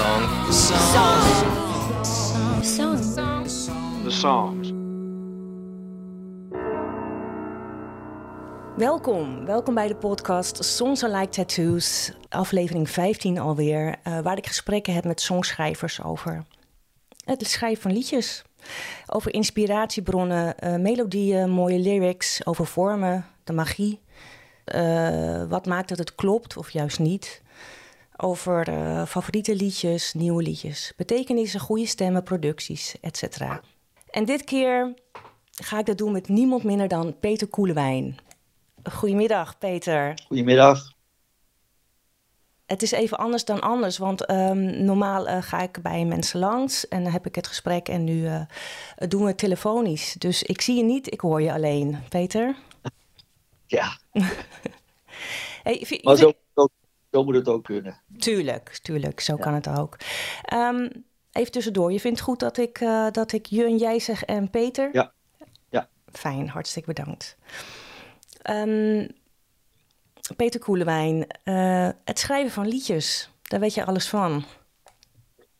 Song. The songs. Welkom, welkom bij de podcast Songs Are Like Tattoos, aflevering 15 alweer, uh, waar ik gesprekken heb met songschrijvers over het schrijven van liedjes. Over inspiratiebronnen, uh, melodieën, mooie lyrics, over vormen, de magie. Uh, wat maakt dat het klopt of juist niet. Over uh, favoriete liedjes, nieuwe liedjes, betekenissen, goede stemmen, producties, etc. En dit keer ga ik dat doen met niemand minder dan Peter Koelewijn. Goedemiddag, Peter. Goedemiddag. Het is even anders dan anders, want um, normaal uh, ga ik bij mensen langs en dan heb ik het gesprek en nu uh, doen we het telefonisch. Dus ik zie je niet, ik hoor je alleen. Peter? Ja. hey, vind, maar zo, zo, moet het ook kunnen. Tuurlijk, tuurlijk, zo ja. kan het ook. Um, even tussendoor, je vindt goed dat ik, uh, dat ik je en jij zeg en Peter? Ja. ja. Fijn, hartstikke bedankt. Um, Peter Koelewijn, uh, het schrijven van liedjes, daar weet je alles van.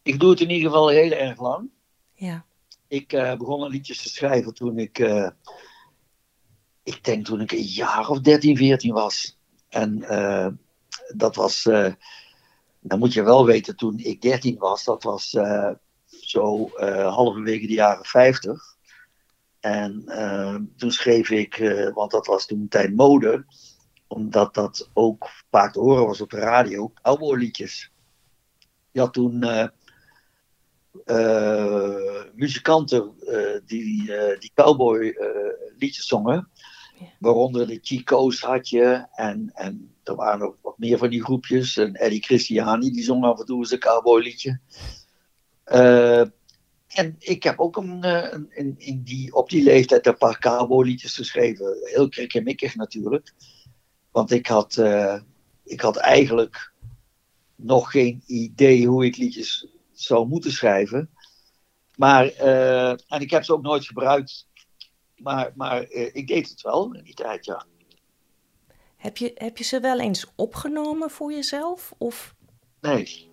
Ik doe het in ieder geval heel erg lang. Ja. Ik uh, begon liedjes te schrijven toen ik, uh, ik denk toen ik een jaar of 13, 14 was. En dat was, dan moet je wel weten, toen ik 13 was, dat was zo halverwege de jaren 50. En toen schreef ik, want dat was toen tijd mode, omdat dat ook vaak te horen was op de radio, cowboyliedjes. Je had toen uh, uh, muzikanten uh, die, die cowboy liedjes zongen. Waaronder de Chico's had je. En, en er waren ook wat meer van die groepjes. En Eddie Christiani, die zong af en toe eens een cowboyliedje. en ik heb ook een, een, in die, op die leeftijd een paar cowboyliedjes geschreven. Heel krikkemikkig natuurlijk. Want ik had, uh, ik had eigenlijk nog geen idee hoe ik liedjes zou moeten schrijven. Maar, en ik heb ze ook nooit gebruikt. Maar, maar uh, ik deed het wel in die tijd, ja. Heb je, heb je ze wel eens opgenomen voor jezelf? Of? Nee.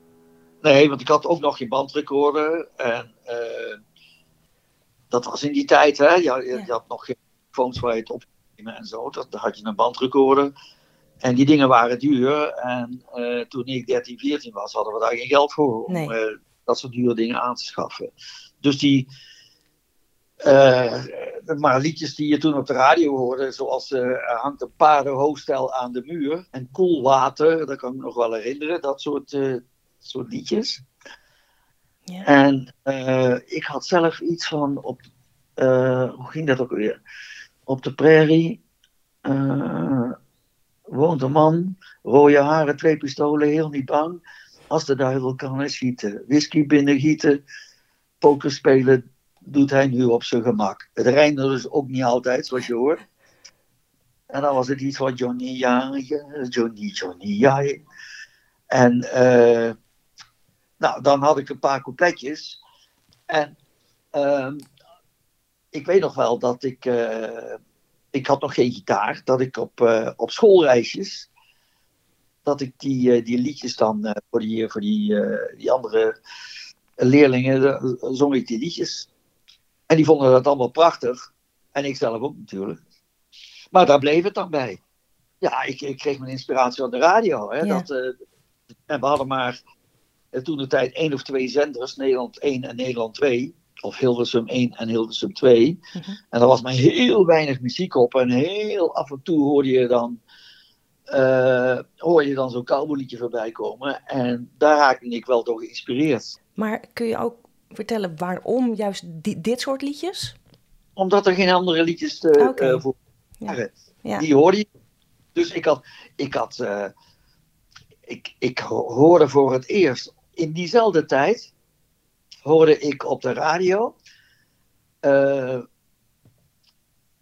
Nee, want ik had ook nog geen bandrecorder. En dat was in die tijd, hè. Je, ja. je had nog geen phones waar je het op en zo. Dat, dan had je een bandrecorder. En die dingen waren duur. En uh, toen ik 13, 14 was, hadden we daar geen geld voor om nee. uh, dat soort dure dingen aan te schaffen. Dus die. Uh, maar liedjes die je toen op de radio hoorde, zoals er hangt een paardenhoofdstel aan de muur en koelwater, dat kan ik me nog wel herinneren, dat soort, soort liedjes. Ja. En ik had zelf iets van op, hoe ging dat ook weer? Op de prairie woont een man, rode haren, twee pistolen, heel niet bang. Als de duivel kan hij schieten. Whisky binnengieten, poker spelen doet hij nu op zijn gemak. Het rijmde dus ook niet altijd, zoals je hoort. En dan was het iets van Johnny, ja, Johnny, Johnny, ja. En uh, nou, dan had ik een paar coupletjes. En uh, ik weet nog wel dat ik. Uh, ik had nog geen gitaar. Dat ik op, uh, op schoolreisjes. Dat ik die, die liedjes dan voor, die, voor die, die andere leerlingen. zong ik die liedjes. En die vonden dat allemaal prachtig. En ik zelf ook natuurlijk. Maar daar bleef het dan bij. Ja, ik, ik kreeg mijn inspiratie aan de radio. Hè, Ja. dat, en we hadden maar toen de tijd één of twee zenders. Nederland 1 en Nederland 2 of Hilversum 1 en Hilversum 2. Mhm. En er was maar heel weinig muziek op. En heel af en toe hoorde je dan, uh, hoor je dan zo'n cowboyliedje voorbij komen. En daar raakte ik wel door geïnspireerd. Maar kun je ook vertellen waarom juist dit soort liedjes? Omdat er geen andere liedjes uh, voor waren. Ja. Die hoorde je. Dus ik had, ik had, uh, ik, ik hoorde voor het eerst in diezelfde tijd hoorde ik op de radio. Uh,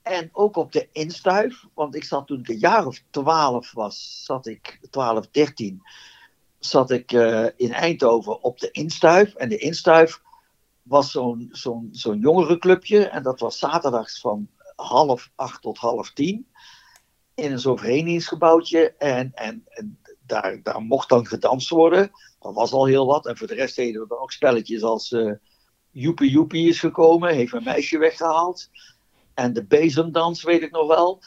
en ook op de instuif, want ik zat toen ik een jaar of twaalf was, zat ik, 12, 13, zat ik uh, in Eindhoven op de instuif. En de instuif was zo'n zo'n zo'n jongerenclubje en dat was zaterdags van half acht tot half tien in zo'n verenigingsgebouwtje. En, en, en daar, daar mocht dan gedanst worden. Dat was al heel wat. En voor de rest deden we dan ook spelletjes als uh, Joepie Joepie is gekomen, heeft een meisje weggehaald. En de bezemdans weet ik nog wel.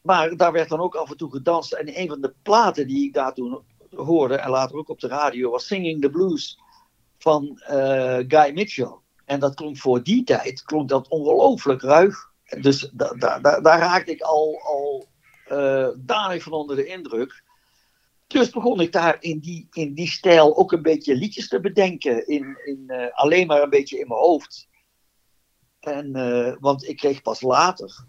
Maar daar werd dan ook af en toe gedanst. En een van de platen die ik daar toen hoorde, en later ook op de radio, was Singing the Blues van uh, Guy Mitchell. En dat klonk voor die tijd klonk dat ongelooflijk ruig. Dus da, da, da, daar raakte ik al, al uh, van onder de indruk. Dus begon ik daar in die, in die stijl ook een beetje liedjes te bedenken. In, in, uh, alleen maar een beetje in mijn hoofd. En, want ik kreeg pas later,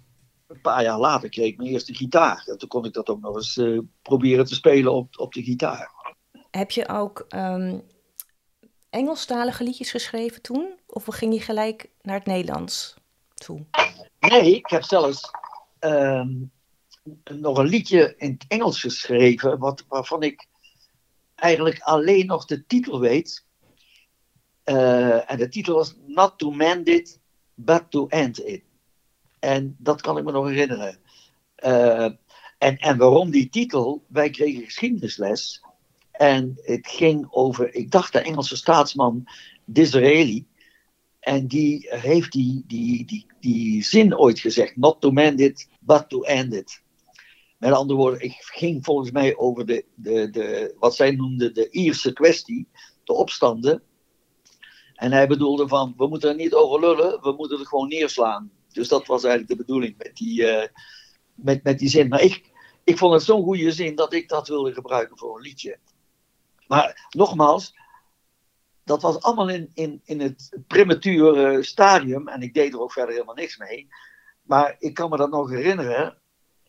een paar jaar later, kreeg ik mijn eerste gitaar. En toen kon ik dat ook nog eens proberen te spelen op, op de gitaar. Heb je ook um, Engelstalige liedjes geschreven toen? Of ging je gelijk naar het Nederlands toe? Nee, ik heb zelfs um, nog een liedje in het Engels geschreven, wat, waarvan ik eigenlijk alleen nog de titel weet. Uh, en de titel was Not to Mend It, But to End It. En dat kan ik me nog herinneren. Uh, en, en waarom die titel? Wij kregen geschiedenisles. En het ging over, ik dacht de Engelse staatsman Disraeli. En die heeft die, die, die, die zin ooit gezegd: Not to mend it, but to end it. Met andere woorden, ik ging volgens mij over de, de, de, wat zij noemden de Ierse kwestie, de opstanden. En hij bedoelde van, we moeten er niet over lullen, we moeten het gewoon neerslaan. Dus dat was eigenlijk de bedoeling met die, uh, met, met die zin. Maar ik, ik vond het zo'n goede zin dat ik dat wilde gebruiken voor een liedje. Maar nogmaals, dat was allemaal in, in, in het premature stadium. En ik deed er ook verder helemaal niks mee. Maar ik kan me dat nog herinneren,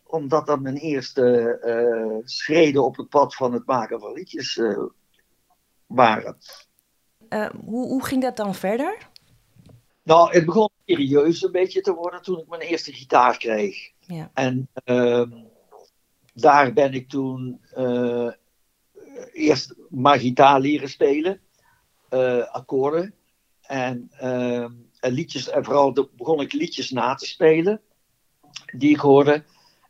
omdat dat mijn eerste uh, schreden op het pad van het maken van liedjes uh, waren. Uh, hoe, hoe ging dat dan verder? Nou, het begon serieus een beetje te worden toen ik mijn eerste gitaar kreeg. Ja. En ehm, daar ben ik toen eerst maar leren spelen, akkoorden. En, ehm, en liedjes, en vooral begon ik liedjes na te spelen die ik hoorde.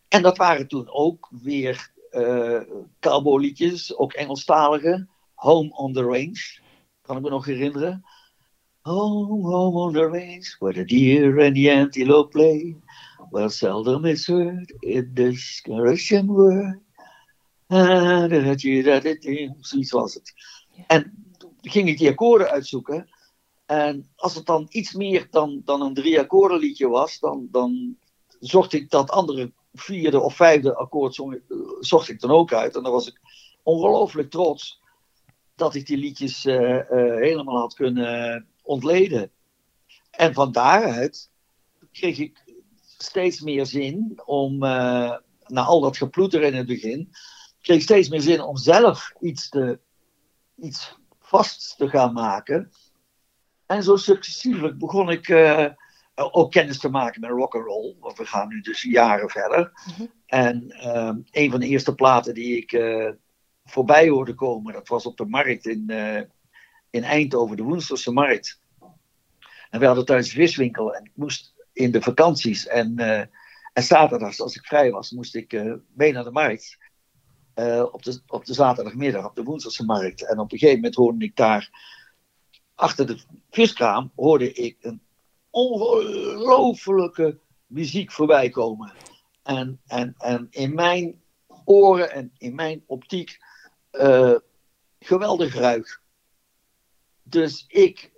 En dat waren toen ook weer uh, cowboyliedjes, ook Engelstalige. Home on the Range, kan ik me nog herinneren. Home, home on the range, where the deer and the antelope play. Well, seldom is heard in this Russian word. Zoiets was het. En ging ik die akkoorden uitzoeken. En als het dan iets meer dan, dan een drie akkoorden liedje was, dan, dan zocht ik dat andere vierde of vijfde akkoord zocht ik dan ook uit. En dan was ik ongelooflijk trots dat ik die liedjes uh, uh, helemaal had kunnen ontleden. En van daaruit kreeg ik steeds meer zin om, uh, na al dat geploeter in het begin, kreeg steeds meer zin om zelf iets, te, iets vast te gaan maken. En zo successievelijk begon ik ook kennis te maken met rock and roll. Want we gaan nu dus jaren verder. Mhm. En uh, een van de eerste platen die ik uh, voorbij hoorde komen, dat was op de markt in, uh, in Eindhoven, de Woenselse markt. En we hadden thuis een viswinkel en ik moest in de vakanties en, en zaterdags, als ik vrij was, moest ik mee naar de markt. Op, de, op de zaterdagmiddag, op de Woenselse markt. En op een gegeven moment hoorde ik daar, achter de viskraam, hoorde ik een ongelofelijke muziek voorbij komen. En, en, en in mijn oren en in mijn optiek uh, geweldig ruik. Dus ik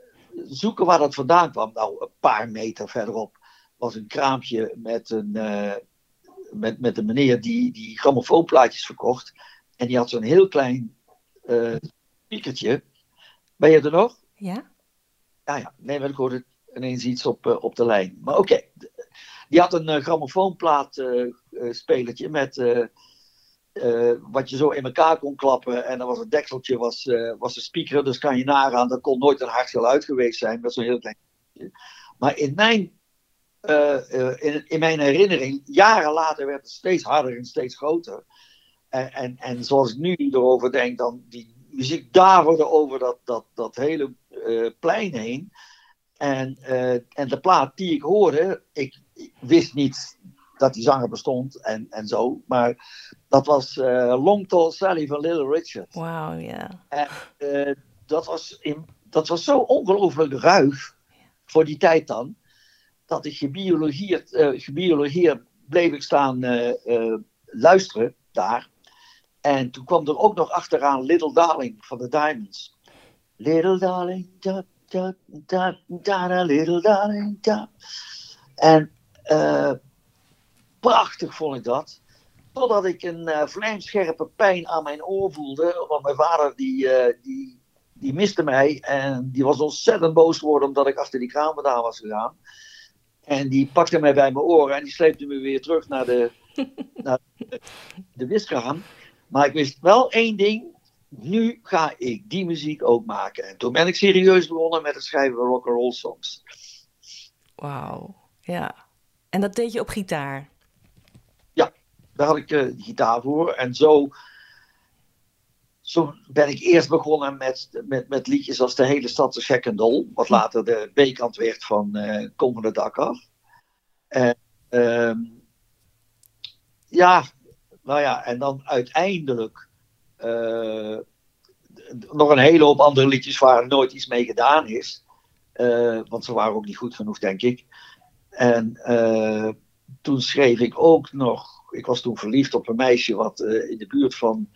zoeken waar dat vandaan kwam. Nou, een paar meter verderop was een kraampje met een, uh, met, met een meneer die, die grammofoonplaatjes verkocht. En die had zo'n heel klein uh, speakertje. Ben je er nog? Ja. Ja, ja. Nee, maar ik hoorde ineens iets op, uh, op de lijn. Maar oké, okay. die had een uh, grammofoonplaat uh, spelertje met wat je zo in elkaar kon klappen. En dan was het dekseltje was, was de speaker, dus kan je nagaan, dat kon nooit een hard geluid geweest zijn met zo'n heel klein. Maar in mijn, in, in, mijn herinnering, jaren later werd het steeds harder en steeds groter. En, en, en zoals ik nu erover denk, dan die muziek daverde over dat, dat, dat hele plein heen. En, uh, en de plaat die ik hoorde, ik, ik, wist niet dat die zanger bestond en, en zo. Maar dat was uh, Long Tall Sally van Little Richard. Wauw, ja. En uh, dat, was in, dat was zo ongelooflijk ruig voor die tijd dan. Dat ik gebiologeerd, uh, gebiologeerd bleef ik staan luisteren daar. En toen kwam er ook nog achteraan Little Darling van de Diamonds. Little Darling, da, da, da, da, little darling, da. En prachtig vond ik dat. Totdat ik een uh, vlijmscherpe pijn aan mijn oor voelde. Want mijn vader die, die, die miste mij. En die was ontzettend boos geworden omdat ik achter die kraan vandaan was gegaan. En die pakte mij bij mijn oren en die sleepte me weer terug naar de, naar de, de wiskraan. Maar ik wist wel één ding. Nu ga ik die muziek ook maken. En toen ben ik serieus begonnen met het schrijven van rock and roll songs. Wauw, ja. En dat deed je op gitaar? Ja, daar had ik uh, gitaar voor. En zo, zo ben ik eerst begonnen met, met, met liedjes als De hele stad is gek en dol. Wat later de B-kant werd van uh, Kom van het dak af. En uh, ja, nou ja, en dan uiteindelijk uh, nog een hele hoop andere liedjes waar nooit iets mee gedaan is. Uh, want ze waren ook niet goed genoeg, denk ik. En toen schreef ik ook nog. Ik was toen verliefd op een meisje wat in de buurt van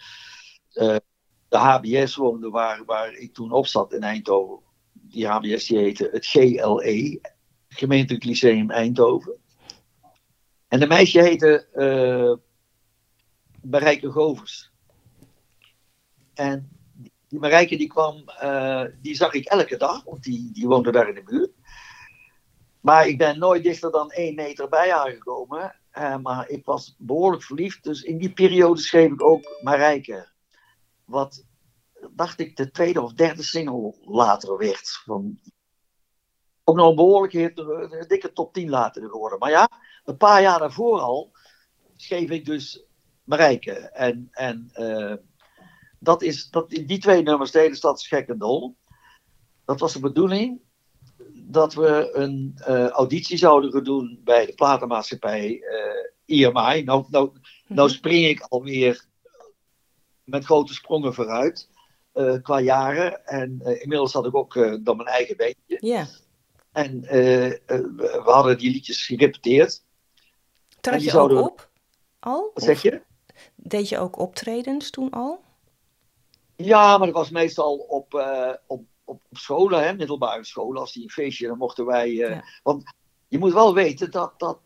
de HBS woonde, waar, waar ik toen op zat in Eindhoven. Die HBS die heette het GLE, Gemeentelijk Lyceum Eindhoven. En de meisje heette Marijke Govers. En die Marijke die kwam, uh, die zag ik elke dag, want die, die woonde daar in de buurt. Maar ik ben nooit dichter dan één meter bij haar gekomen. Uh, maar ik was behoorlijk verliefd, dus in die periode schreef ik ook Marijke. Wat, dacht ik, de tweede of derde single later werd. Van, ook nog een behoorlijk een dikke top 10 later geworden. Maar ja, een paar jaar daarvoor al schreef ik dus Marijke. En, en uh, dat is, dat, die twee nummers, de hele stad is gek en dol. Dat was de bedoeling dat we een uh, auditie zouden gaan doen bij de platenmaatschappij uh, EMI. Nou, nou, nou spring ik alweer met grote sprongen vooruit uh, qua jaren. En inmiddels had ik ook dan mijn eigen beentje. Ja. En we hadden die liedjes gerepeteerd. Trad je zouden... ook op? Al? Wat zeg je? Deed je ook optredens toen al? Ja, maar dat was meestal op, op, op, op, scholen, hè, middelbare scholen. Als die een feestje, dan mochten wij. Ja. Want je moet wel weten dat dat,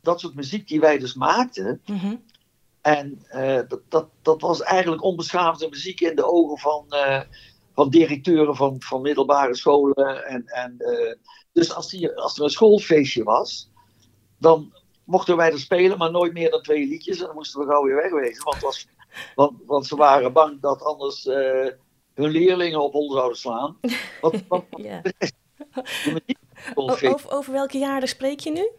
dat soort muziek die wij dus maakten. Mm -hmm. En dat, dat, dat was eigenlijk onbeschaafde muziek in de ogen van, van directeuren van, van middelbare scholen. En, en, dus als, die, als er een schoolfeestje was, dan mochten wij er spelen, maar nooit meer dan twee liedjes. En dan moesten we gauw weer wegwezen. Want, was, want, want ze waren bang dat anders hun leerlingen op hol zouden slaan. Wat, wat, ja. over, over welke jaren spreek je nu?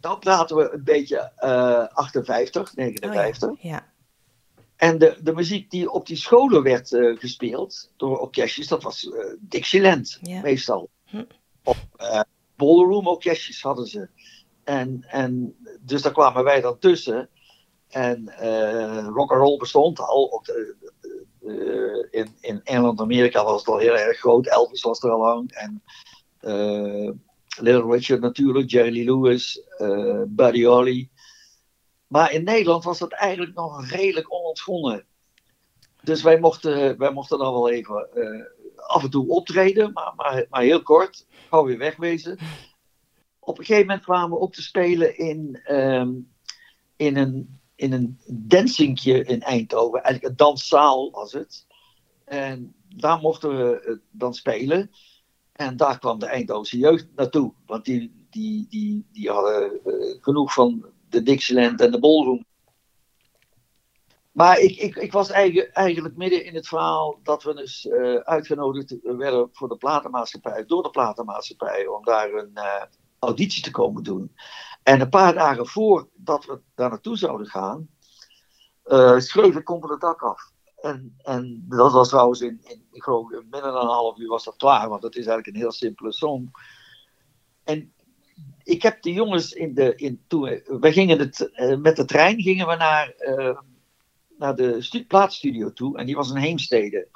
Dan praten we een beetje uh, 58, 59. Oh, ja. ja. En de, de muziek die op die scholen werd uh, gespeeld door orkestjes, dat was uh, Dixieland ja. meestal. Hm. Op uh, ballroom orkestjes hadden ze. En, en dus daar kwamen wij dan tussen. En rock and roll bestond al. De, in, in Engeland en Amerika was het al heel erg groot. Elvis was er al lang. En Little Richard natuurlijk, Jerry Lee Lewis, uh, Buddy Holly. Maar in Nederland was dat eigenlijk nog redelijk onontgonnen. Dus wij mochten, wij mochten dan wel even af en toe optreden, maar, maar, maar heel kort. Gauw weer wegwezen op een gegeven moment kwamen we ook te spelen in, um, in een, in een dansingje in Eindhoven. Eigenlijk een danszaal was het. En daar mochten we dan spelen. En daar kwam de Eindhovense jeugd naartoe. Want die, die, die, die hadden uh, genoeg van de Dixieland en de Ballroom. Maar ik, ik, ik was eigenlijk, eigenlijk midden in het verhaal dat we dus uh, uitgenodigd werden voor de platenmaatschappij, door de platenmaatschappij, om daar een, uh, auditie te komen doen. En een paar dagen voordat we daar naartoe zouden gaan, schreef ik Kom van het dak af. En, en dat was trouwens in, in, ik geloof, binnen een half uur was dat klaar, want het is eigenlijk een heel simpele song. En ik heb de jongens in de. In, toen, we gingen het, uh, met de trein gingen we naar, uh, naar de stu plaatsstudio toe. En die was in Heemstede.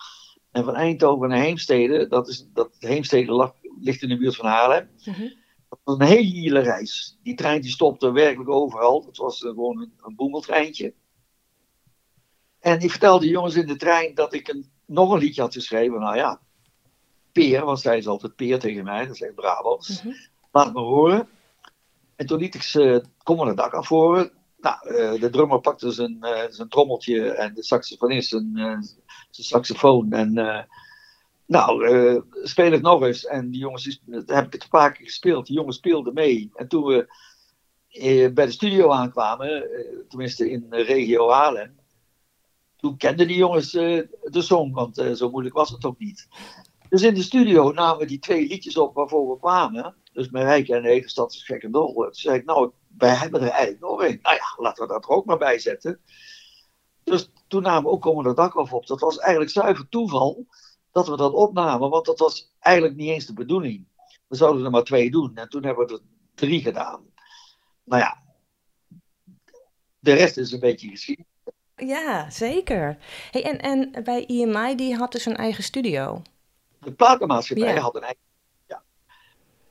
En van Eindhoven naar Heemstede, dat, is, dat Heemstede lag, ligt in de buurt van Haarlem. Mm -hmm. Dat was een hele reis. Die trein die stopte werkelijk overal. Het was uh, gewoon een, een boemeltreintje. En ik vertelde de jongens in de trein dat ik een, nog een liedje had geschreven. Nou ja, Peer, want zij is altijd Peer tegen mij, dat echt Brabants. Mm -hmm. Laat me horen. En toen liet ik ze Kom het dak afvoeren. Nou, uh, de drummer pakte zijn, uh, zijn trommeltje en de saxofonist zijn, uh, zijn saxofoon. En nou, speel het nog eens. En die jongens, heb ik het een paar keer gespeeld. Die jongens speelden mee. En toen we bij de studio aankwamen, tenminste in regio Haarlem, toen kenden die jongens de song, want zo moeilijk was het ook niet. Dus in de studio namen we die twee liedjes op waarvoor we kwamen. Dus mijn Rijk en Nederstad is gek en dol. Toen zei ik, nou, wij hebben er eigenlijk nog één. Nou ja, laten we dat er ook maar bij zetten. Dus toen namen we ook Komen de Dak af op. Dat was eigenlijk zuiver toeval dat we dat opnamen, want dat was eigenlijk niet eens de bedoeling. We zouden er maar twee doen en toen hebben we er drie gedaan. Nou ja, de rest is een beetje geschiedenis. Ja, zeker. Hey, en, en bij EMI, die had dus een eigen studio. De platenmaatschappij ja. had een eigen ja.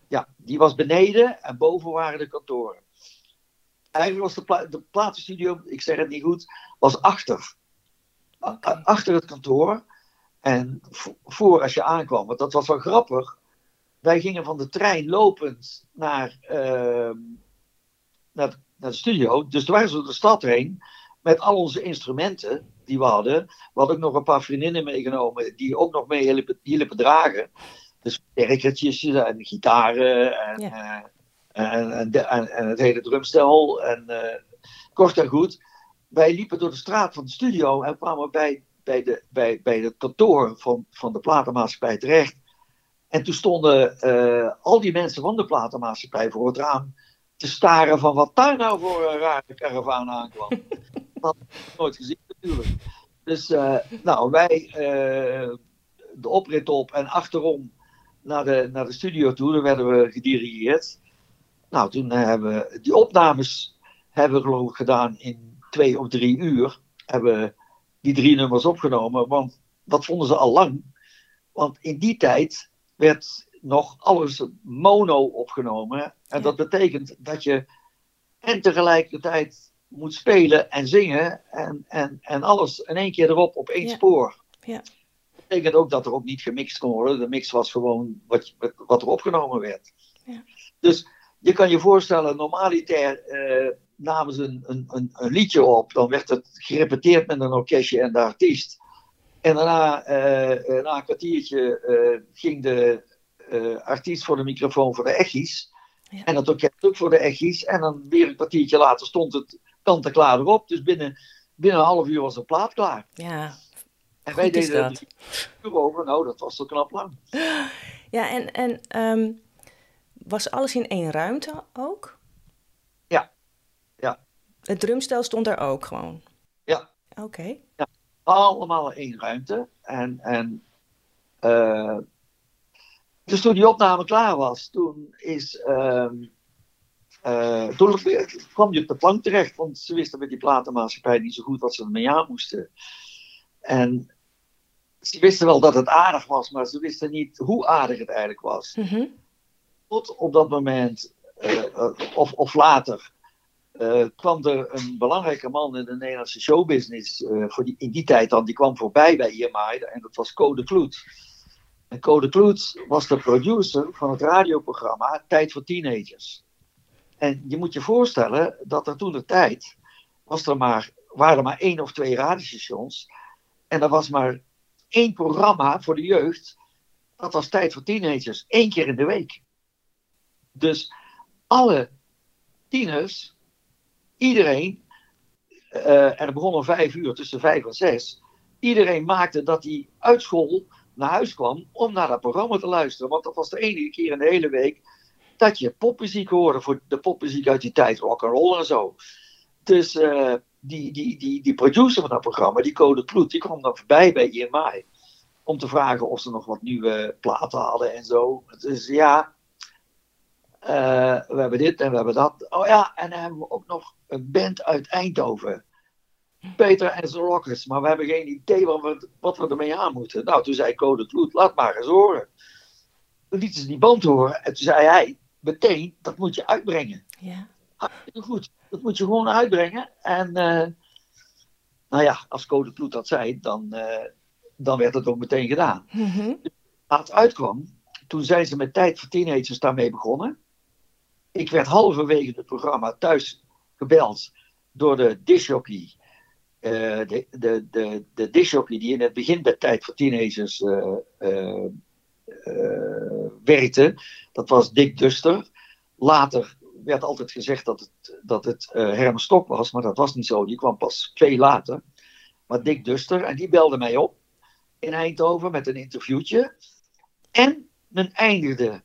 ja, die was beneden en boven waren de kantoren. Eigenlijk was de, pla de platenstudio, ik zeg het niet goed, was achter. Okay. Achter het kantoor. En voor als je aankwam, want dat was wel grappig. Wij gingen van de trein lopend naar, uh, naar, naar, de studio. Dus toen waren ze door de stad heen met al onze instrumenten die we hadden. We hadden ook nog een paar vriendinnen meegenomen die ook nog mee hielpen, hielpen dragen. Dus erkertjes en gitaren en, ja. uh, en, en, en, en, het hele drumstel. En uh, kort en goed, wij liepen door de straat van de studio en kwamen bij, bij, de, bij, bij het kantoor van, van de platenmaatschappij terecht. En toen stonden uh, al die mensen van de platenmaatschappij voor het raam te staren van wat daar nou voor een rare karavaan aankwam. dat had ik nooit gezien natuurlijk. Dus uh, nou, wij uh, de oprit op en achterom naar de, naar de studio toe. Daar werden we gedirigeerd. Nou, toen hebben we die opnames hebben we geloof ik gedaan in twee of drie uur. Hebben we die drie nummers opgenomen. Want dat vonden ze al lang. Want in die tijd werd nog alles mono opgenomen. En ja. dat betekent dat je en tegelijkertijd moet spelen en zingen en, en, en alles in één keer erop op één Ja. spoor. Ja. Dat betekent ook dat er ook niet gemixt kon worden. De mix was gewoon wat, wat er opgenomen werd. Ja. Dus je kan je voorstellen, normaliter eh, namen ze een, een, een, een liedje op. Dan werd het gerepeteerd met een orkestje en de artiest. En daarna, eh, eh, na een kwartiertje, eh, ging de eh, artiest voor de microfoon voor de echies. Ja. En het orkest ook voor de echies. En dan weer een kwartiertje later stond het kant-en-klaar erop. Dus binnen, binnen een half uur was de plaat klaar. Ja, En wij deden er dat. uur over. Nou, dat was toch knap lang. ja en, en ehm, was alles in één ruimte ook? Ja. Ja. Het drumstel stond er ook gewoon? Ja. Oké. Allemaal in één ruimte. En, en eh, dus toen die opname klaar was, toen is. ehm, eh, toen kwam je op de plank terecht, want ze wisten met die platenmaatschappij niet zo goed wat ze ermee aan moesten. En ze wisten wel dat het aardig was, maar ze wisten niet hoe aardig het eigenlijk was. Mhm. Tot op dat moment, eh, of, of later, eh, kwam er een belangrijke man in de Nederlandse showbusiness, voor die, in die tijd dan, die kwam voorbij bij IMI, en dat was Code Kloet. En Code Kloet was de producer van het radioprogramma Tijd voor Teenagers. En je moet je voorstellen dat er toen de tijd, was er maar, waren er maar één of twee radiostations, en er was maar één programma voor de jeugd, dat was Tijd voor Teenagers, één keer in de week. Dus alle tieners, iedereen, eh, en het begon om vijf uur, tussen vijf en zes, iedereen maakte dat hij uit school naar huis kwam om naar dat programma te luisteren. Want dat was de enige keer in de hele week dat je popmuziek hoorde, voor de popmuziek uit die tijd, rock and roll en zo. Dus eh, die, die, die, die producer van dat programma, die Code Kloet, die kwam dan voorbij bij EMI om te vragen of ze nog wat nieuwe platen hadden en zo. Dus ja, Eh, we hebben dit en we hebben dat. Oh ja, en dan hebben we ook nog een band uit Eindhoven. Peter en zijn Rockers. Maar we hebben geen idee wat we, wat we ermee aan moeten. Nou, toen zei Code Kloet, laat maar eens horen. Toen lieten ze die band horen. En toen zei hij, meteen, dat moet je uitbrengen. Ja. Hartstikke goed. Dat moet je gewoon uitbrengen. En eh, nou ja, als Code Kloet dat zei, dan, eh, dan werd het ook meteen gedaan. Mhm. Laat het uitkwam, toen zijn ze met Tijd voor Teenagers daarmee begonnen. Ik werd halverwege het programma thuis gebeld door de disjockey. eh, de, de, de, de disjockey die in het begin bij Tijd voor Teenagers werkte. Dat was Dick Duster. Later werd altijd gezegd dat het, dat het eh, Herman Stok was, maar dat was niet zo. Die kwam pas veel later. Maar Dick Duster, en die belde mij op in Eindhoven met een interviewtje. En men eindigde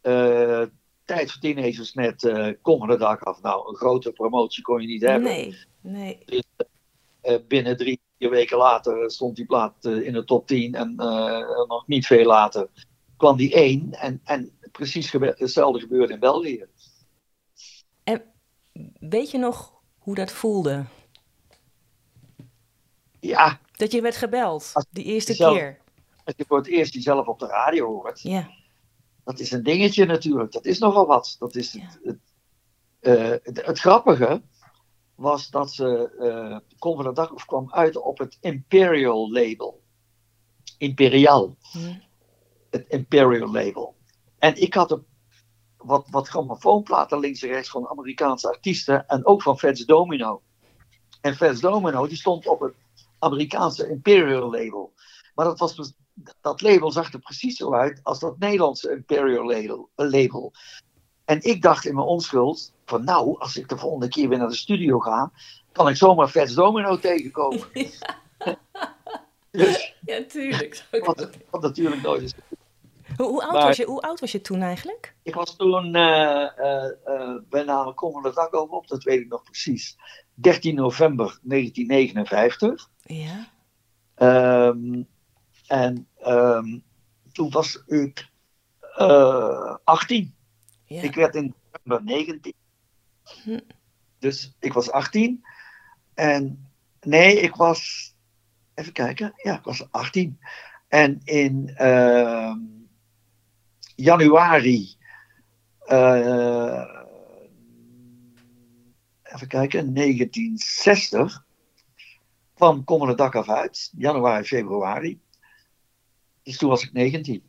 eh, Tijd voor Teenagers met eh Kom de dag af. Nou, een grote promotie kon je niet hebben. Nee, nee. Eh, binnen drie, vier weken later stond die plaat eh, in de top 10. En eh, nog niet veel later kwam die één. En, en precies gebe- hetzelfde gebeurde in België. En weet je nog hoe dat voelde? Ja, Dat je werd gebeld, die eerste keer. als je voor het eerst jezelf op de radio hoort. Ja. Dat is een dingetje natuurlijk. Dat is nogal wat. Dat is Ja. het, eh, het, het grappige was dat ze de Dag of kwam uit op het Imperial label. Imperial. Hm. Het Imperial label. En ik had een, wat, wat grammofoonplaten links en rechts van Amerikaanse artiesten en ook van Fats Domino. En Fats Domino die stond op het Amerikaanse Imperial label. Maar dat, was, dus- dat label zag er precies zo uit als dat Nederlandse Imperial label. En ik dacht in mijn onschuld van nou, als ik de volgende keer weer naar de studio ga, kan ik zomaar Fats Domino tegenkomen. dus Ja, tuurlijk. wat, wat natuurlijk nooit is. Hoe, hoe, oud Maar- was je, hoe oud was je toen eigenlijk? Ik was toen eh eh eh bij name Kom er dak over op, dat weet ik nog precies. 13 november 1959. Ja. Ehm, en ehm, toen was ik eh 18. ja. Ik werd in november 19. Dus ik was 18. En nee, ik was. Even kijken. Ja, ik was 18. En in ehm, januari. eh, even kijken, 1960. kwam Kom het dak af uit. Januari, februari. Dus toen was ik 19.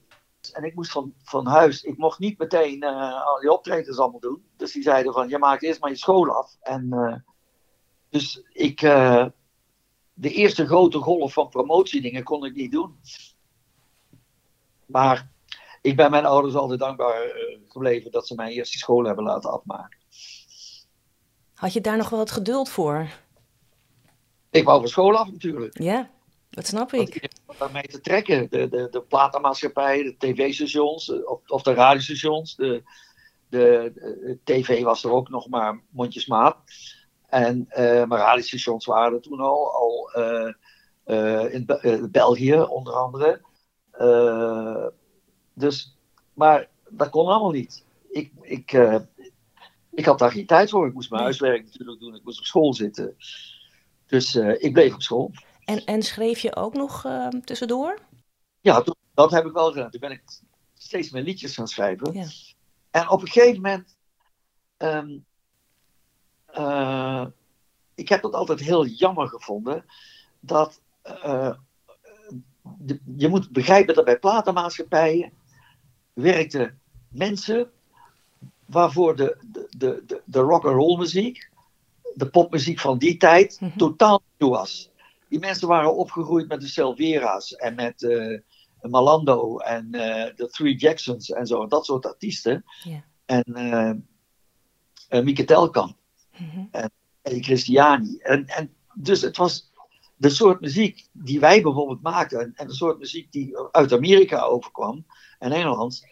En ik moest van, van huis, ik mocht niet meteen eh, al die optredens allemaal doen. Dus die zeiden van, je maakt eerst maar je school af. En eh, dus ik, eh, de eerste grote golf van promotiedingen kon ik niet doen. Maar ik ben mijn ouders altijd dankbaar gebleven dat ze mij eerst die school hebben laten afmaken. Had je daar nog wel het geduld voor? Ik wou van school af natuurlijk. Ja, dat snap ik. had daarmee te trekken. De, de, de platenmaatschappij, de tv-stations eh, of, of de radiostations. De, de, de tv was er ook nog maar mondjesmaat. En, eh maar radiostations waren er toen al. al eh, eh, in Be- eh, België onder andere. Eh, dus, maar dat kon allemaal niet. Ik, ik, eh, ik had daar geen tijd voor. Ik moest mijn huiswerk natuurlijk doen. Ik moest op school zitten. Dus eh, ik bleef op school. En, en schreef je ook nog eh, tussendoor? Ja, dat heb ik wel gedaan. Toen ben ik steeds meer liedjes gaan schrijven. Ja. En op een gegeven moment. ehm, eh, ik heb het altijd heel jammer gevonden. Dat. eh, de- je moet begrijpen dat bij platenmaatschappijen. werkten mensen. waarvoor de, de, de, de, de rock and roll muziek. de popmuziek van die tijd. Mhm. totaal nieuw was. Die mensen waren opgegroeid met de Silvera's en met eh, Malando en eh, de Three Jacksons en zo, dat soort artiesten. En eh Mieke Telkamp Mhm. en Christiani. En, en dus het was de soort muziek die wij bijvoorbeeld maakten en, de soort muziek die uit Amerika overkwam en Engeland,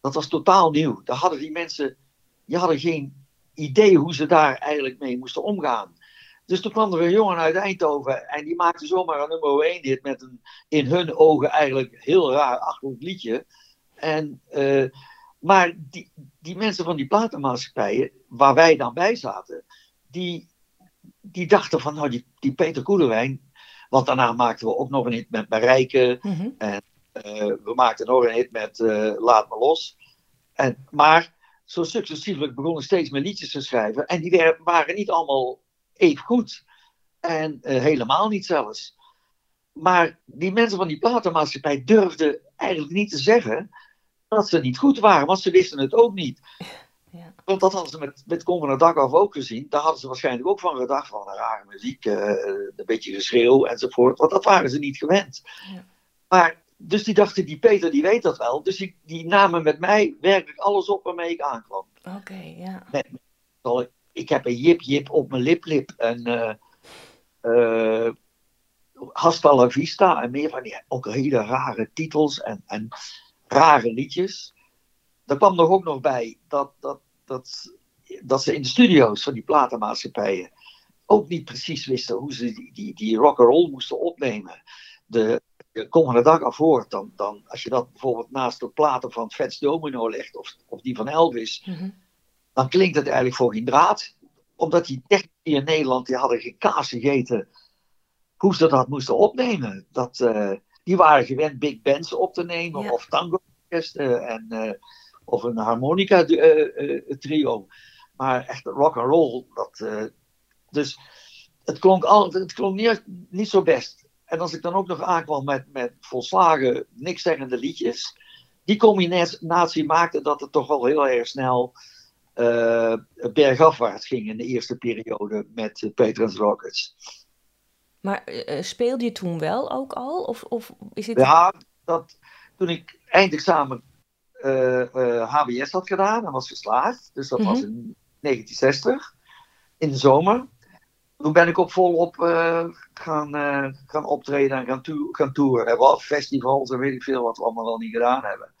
dat was totaal nieuw. Daar hadden die mensen, die hadden geen idee hoe ze daar eigenlijk mee moesten omgaan. Dus toen kwam er een jongen uit Eindhoven en die maakte zomaar een nummer 1 hit met een in hun ogen eigenlijk heel raar achterlijk liedje. En eh, Maar die, die mensen van die platenmaatschappijen, waar wij dan bij zaten, die, die dachten van, nou, die, die Peter Koelewijn, want daarna maakten we ook nog een hit met Marijke. Mhm. En eh, we maakten nog een hit met eh, Laat Me Los. En, maar zo successievelijk begonnen steeds meer liedjes te schrijven. En die waren niet allemaal even goed. En eh, helemaal niet zelfs. Maar die mensen van die platenmaatschappij durfden eigenlijk niet te zeggen dat ze niet goed waren, want ze wisten het ook niet. Ja. Want dat hadden ze met, met Kom van het Dak af ook gezien. Daar hadden ze waarschijnlijk ook van gedacht van rare muziek, eh, een beetje geschreeuw enzovoort. Want dat waren ze niet gewend. Ja. Maar, dus die dachten, die Peter die weet dat wel. Dus die, die namen met mij werkelijk alles op waarmee ik aankwam. Oké, ja. Zal ik- Ik heb een jip jip op mijn lip lip en eh, Hasta la Vista en meer van die ook hele rare titels en, en rare liedjes. Er kwam nog ook nog bij dat, dat, dat, dat ze in de studio's van die platenmaatschappijen ook niet precies wisten hoe ze die, die, die roll moesten opnemen. De, de Kom van de dag hoort, dan, dan, als je dat bijvoorbeeld naast de platen van Fats Domino legt of, of die van Elvis, Mhm. Dan klinkt het eigenlijk voor geen draad. Omdat die technici in Nederland, die hadden geen kaas gegeten hoe ze dat moesten opnemen. Dat, eh, die waren gewend big bands op te nemen, Ja. of tango orkesten en eh, of een harmonica eh, trio. Maar echt rock and roll, dat, eh, dus het klonk, al, het klonk niet, niet zo best. En als ik dan ook nog aankwam met, met volslagen niks zeggende liedjes, die combinatie maakte dat het toch wel heel erg snel eh bergafwaarts ging in de eerste periode met uh, Patrons Rockets. Maar eh, speelde je toen wel ook al? Of, of is het... Ja, dat, toen ik eindexamen eh, eh, HBS had gedaan en was geslaagd, dus dat was Mhm. in 1960, in de zomer. Toen ben ik ook volop eh, gaan, eh, gaan optreden en gaan, to gaan toeren. En wat festivals en weet ik veel wat we allemaal wel niet gedaan hebben.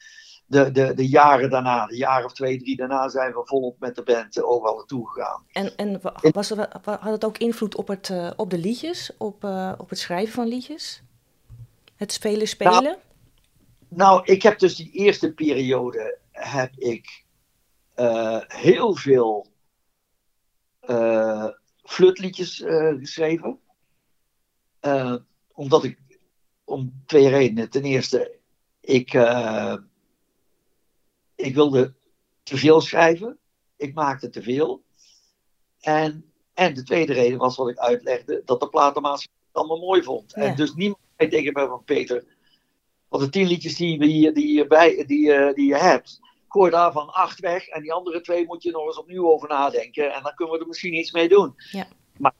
De, de, de jaren daarna, de jaar of twee, drie daarna, zijn we volop met de band eh, overal naartoe gegaan. En, en wa- was er, had het ook invloed op, het, eh, op de liedjes? Op, eh, op het schrijven van liedjes? Het spelen, spelen? Nou, ik heb dus die eerste periode heb ik heel veel eh flutliedjes geschreven. Omdat ik, om twee redenen. Ten eerste, ik, ik wilde te veel schrijven. Ik maakte te veel. En, en de tweede reden was wat ik uitlegde, dat de platenmaatschappij het allemaal mooi vond. Ja. En dus niemand zei tegen mij van Peter, van de tien liedjes die, die, bij, die, eh, die je hebt, gooi daarvan acht weg. En die andere twee moet je nog eens opnieuw over nadenken. En dan kunnen we er misschien iets mee doen. Ja. Maar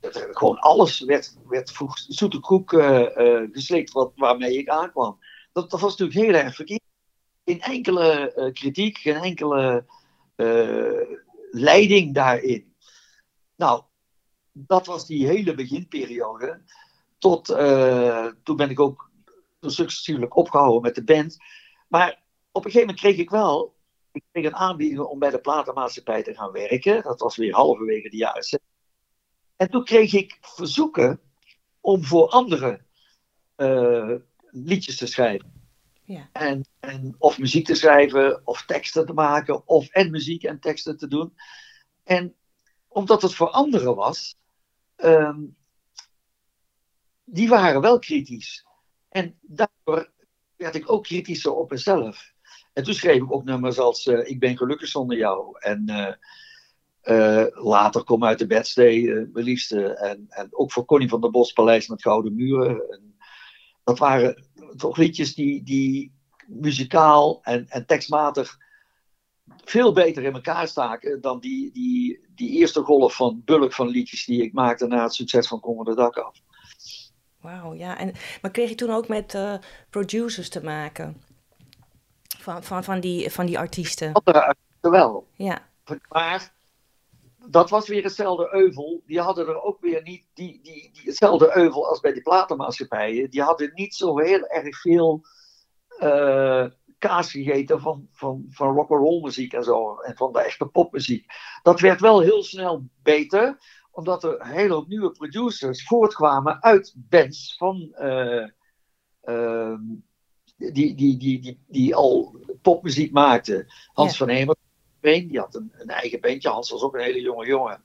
het, gewoon alles werd, werd vroeg zoete koek eh, eh, geslikt wat, waarmee ik aankwam. Dat, dat was natuurlijk heel erg verkeerd. Geen enkele eh, kritiek, geen enkele eh, leiding daarin. Nou, dat was die hele beginperiode. Tot, eh, toen ben ik ook successievelijk opgehouden met de band. Maar op een gegeven moment kreeg ik wel ik kreeg een aanbieding om bij de platenmaatschappij te gaan werken. Dat was weer halverwege de jaren 60. En toen kreeg ik verzoeken om voor anderen liedjes te schrijven. Ja. En, en of muziek te schrijven, of teksten te maken, of en muziek en teksten te doen. En omdat het voor anderen was, ehm, die waren wel kritisch. En daardoor werd ik ook kritischer op mezelf. En toen schreef ik ook nummers als eh, Ik ben gelukkig zonder jou. En eh, eh, later Kom uit de bedstee, mijn liefste. En, en ook voor Connie van der Bos, Paleis met Gouden Muren. En dat waren toch liedjes die, die muzikaal en, en tekstmatig veel beter in elkaar staken dan die, die, die eerste golf van bulk van liedjes die ik maakte na het succes van Kom de Dak af. Wauw, ja. En, maar kreeg je toen ook met eh, producers te maken? Van, van, van, die, van die artiesten? Andere artiesten wel. Ja, Maar dat was weer hetzelfde euvel. Die hadden er ook weer niet die, die, die, hetzelfde euvel als bij die platenmaatschappijen. Die hadden niet zo heel erg veel eh, kaas gegeten van, van, van rock'n'roll muziek en zo. En van de echte popmuziek. Dat werd wel heel snel beter. Omdat er een hele hoop nieuwe producers voortkwamen uit bands van... eh, ehm, die, die, die, die, die al popmuziek maakte. Hans van Die had een, een, eigen bandje. Hans was ook een hele jonge jongen.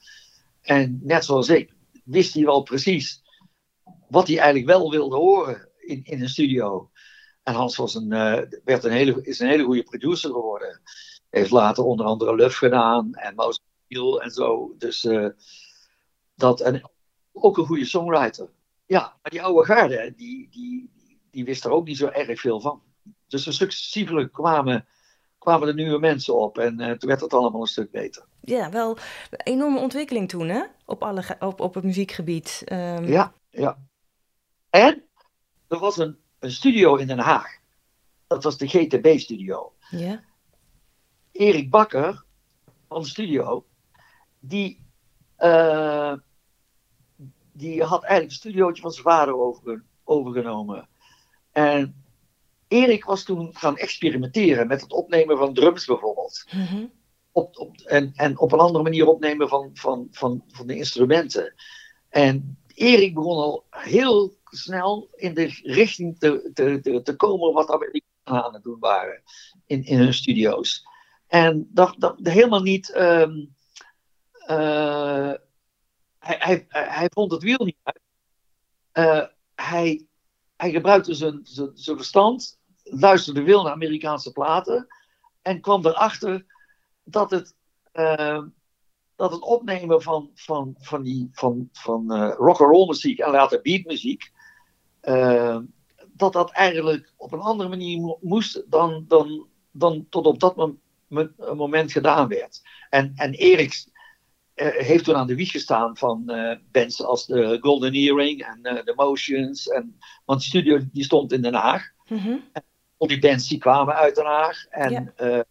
En net zoals ik, wist hij wel precies wat hij eigenlijk wel wilde horen in, in een studio. En Hans was een, uh, werd een hele, is een hele goede producer geworden. Heeft later onder andere Luf gedaan en Mouse en zo. Dus uh, dat, en ook een goede songwriter. Ja, maar die oude garde, die, die, die wist er ook niet zo erg veel van. Dus successievelijk kwamen, kwamen de nieuwe mensen op en uh, toen werd het allemaal een stuk beter. Ja, wel een enorme ontwikkeling toen, hè? Op, alle, op, op het muziekgebied. Um... Ja, ja. En er was een, een studio in Den Haag. Dat was de GTB-studio. Ja. Erik Bakker van de studio, die, uh, die had eigenlijk een studiootje van zijn vader over, overgenomen. En Erik was toen gaan experimenteren met het opnemen van drums bijvoorbeeld. Mm op, op, en, en op een andere manier opnemen van, van, van, van de instrumenten. En Erik begon al heel snel in de richting te, te, te, te komen wat Amerikanen aan het doen waren in, in hun studio's. En dat, dat helemaal niet. Um, uh, hij, hij, hij vond het wiel niet uit. Uh, hij, hij gebruikte zijn, zijn, zijn verstand, luisterde veel naar Amerikaanse platen en kwam erachter dat het, uh, dat het opnemen van, van, van, die, van, van uh, rock and roll muziek en later beatmuziek, uh, dat dat eigenlijk op een andere manier moest dan, dan, dan tot op dat moment gedaan werd. En, en Erik heeft toen aan de wieg gestaan van bands als de Golden Earring en The Motions. En, want die studio die stond in Den Haag. Mm -hmm. En al die bands die kwamen uit Den Haag. En ja.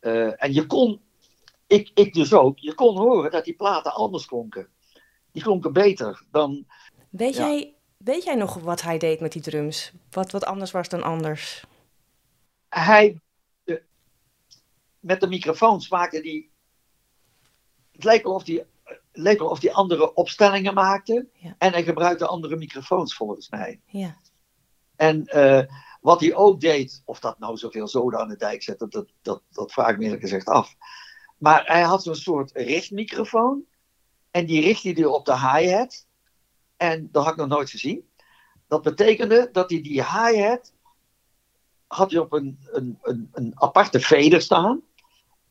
Uh, en je kon, ik, ik dus ook, je kon horen dat die platen anders klonken. Die klonken beter dan. Weet, ja. jij, weet jij nog wat hij deed met die drums? Wat, wat anders was dan anders? Hij, de, met de microfoons maakte die. Het leek alsof hij leek alsof die andere opstellingen maakte. Ja. En hij gebruikte andere microfoons volgens mij. Ja. En uh, wat hij ook deed, of dat nou zoveel zoden aan de dijk zette, dat, dat, dat vraag ik me eerlijk gezegd af. Maar hij had zo'n soort richtmicrofoon. En die richtte hij op de hi-hat. En dat had ik nog nooit gezien. Dat betekende dat hij die hi-hat had hij op een, een, een, een aparte fader staan.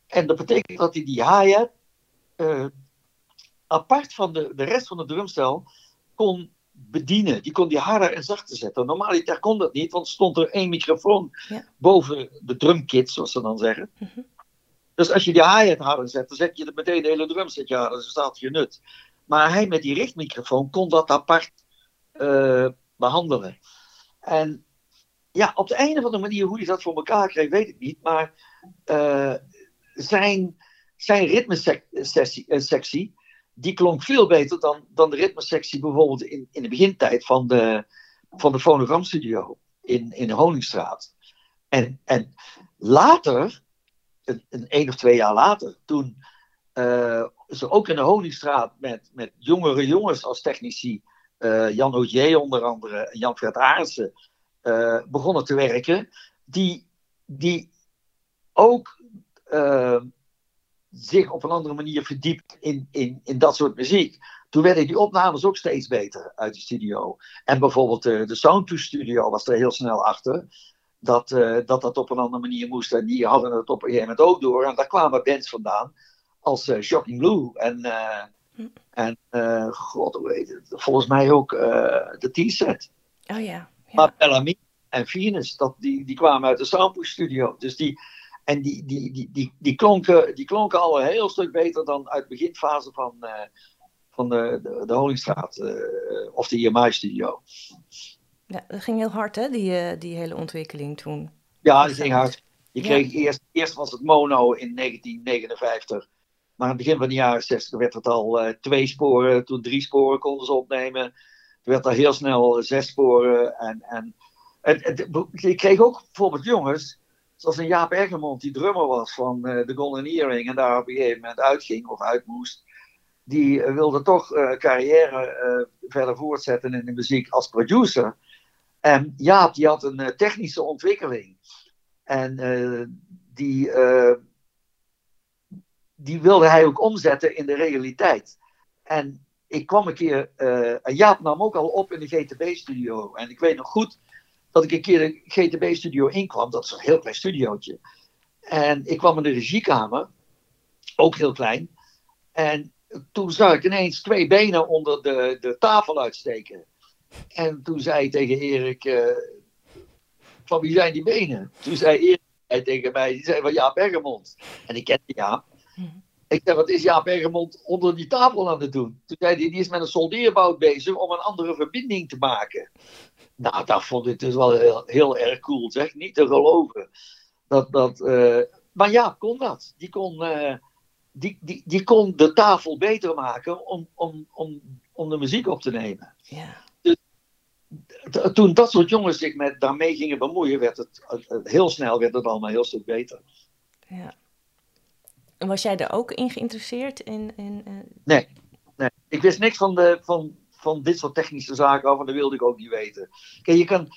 En dat betekent dat hij die hi-hat uh, apart van de, de rest van de drumstel kon bedienen. Die kon die harder en zachter zetten. Normaliter kon dat niet, want stond er één microfoon ja. boven de drumkit, zoals ze dan zeggen. Mm -hmm. Dus als je die hi-hat harder zet, dan zet je meteen de hele drumset harder. Dus staat je nut. Maar hij met die richtmicrofoon kon dat apart uh, behandelen. En ja, op de een of andere manier hoe hij dat voor elkaar kreeg, weet ik niet. Maar uh, zijn, zijn ritmesectie, die klonk veel beter dan, dan de ritmesectie bijvoorbeeld in, in de begintijd van de, van de fonogramstudio in, in de Honingstraat. En, en later, een, een, een of twee jaar later, toen uh, ze ook in de Honingstraat met, met jongere jongens als technici, uh, Jan Ogier onder andere en Jan-Fred Aartsen, uh, begonnen te werken, die, die ook zich op een andere manier verdiept in, in, in dat soort muziek. Toen werden die opnames ook steeds beter uit de studio. En bijvoorbeeld uh, de Sound Studio was er heel snel achter. Dat, uh, dat dat op een andere manier moest. En die hadden het op een gegeven moment ook door. En daar kwamen bands vandaan. Als uh, Shocking Blue. En, hm. en god, hoe heet het? Volgens mij ook de T-set. Oh ja. ja. Maar Bellamy en Venus, dat, die, die kwamen uit de Soundproof Studio. Dus die, en die, die, die, die, die, klonken, die klonken al een heel stuk beter dan uit de beginfase van, uh, van de, de, de Honingstraat uh, of de IMI-studio. Ja, dat ging heel hard, hè, die, uh, die hele ontwikkeling toen. Ja, dat ging hard. Je kreeg ja. eerst, eerst was het mono in 1959. Maar aan het begin van de jaren 60 werd het al twee sporen, toen drie sporen konden ze opnemen. Er werd al heel snel zes sporen. En, en het, het, je kreeg ook bijvoorbeeld jongens zoals een Jaap Eggermond, die drummer was van uh, de Golden Earring en daar op een gegeven moment uitging of uit moest. Die uh, wilde toch uh, carrière verder voortzetten in de muziek als producer. En Jaap die had een technische ontwikkeling. En die, die wilde hij ook omzetten in de realiteit. En ik kwam een keer, Jaap nam ook al op in de GTB-studio. En ik weet nog goed dat ik een keer de GTB-studio inkwam. Dat is een heel klein studiootje. En ik kwam in de regiekamer, ook heel klein. En toen zag ik ineens twee benen onder de, de tafel uitsteken. En toen zei ik tegen Erik, uh, van wie zijn die benen? Toen zei Erik tegen mij, die zei van Jaap Bergemond. En ik kende Jaap. Ik zei, wat is Jaap Bergemond onder die tafel aan het doen? Toen zei hij, die is met een soldeerbout bezig om een andere verbinding te maken. Nou, dat vond ik dus wel heel, heel erg cool, zeg. Niet te geloven. Dat, dat, uh, maar ja, kon dat. Die kon, uh, die, die, die kon de tafel beter maken om, om, om, om de muziek op te nemen. Ja. Dus, toen dat soort jongens zich met, daarmee gingen bemoeien, werd het, heel snel werd het allemaal heel stuk beter. Ja. En was jij er ook in geïnteresseerd? In, in, uh... nee, nee, ik wist niks van, de, van, van dit soort technische zaken af en dat wilde ik ook niet weten. Kijk, je kan,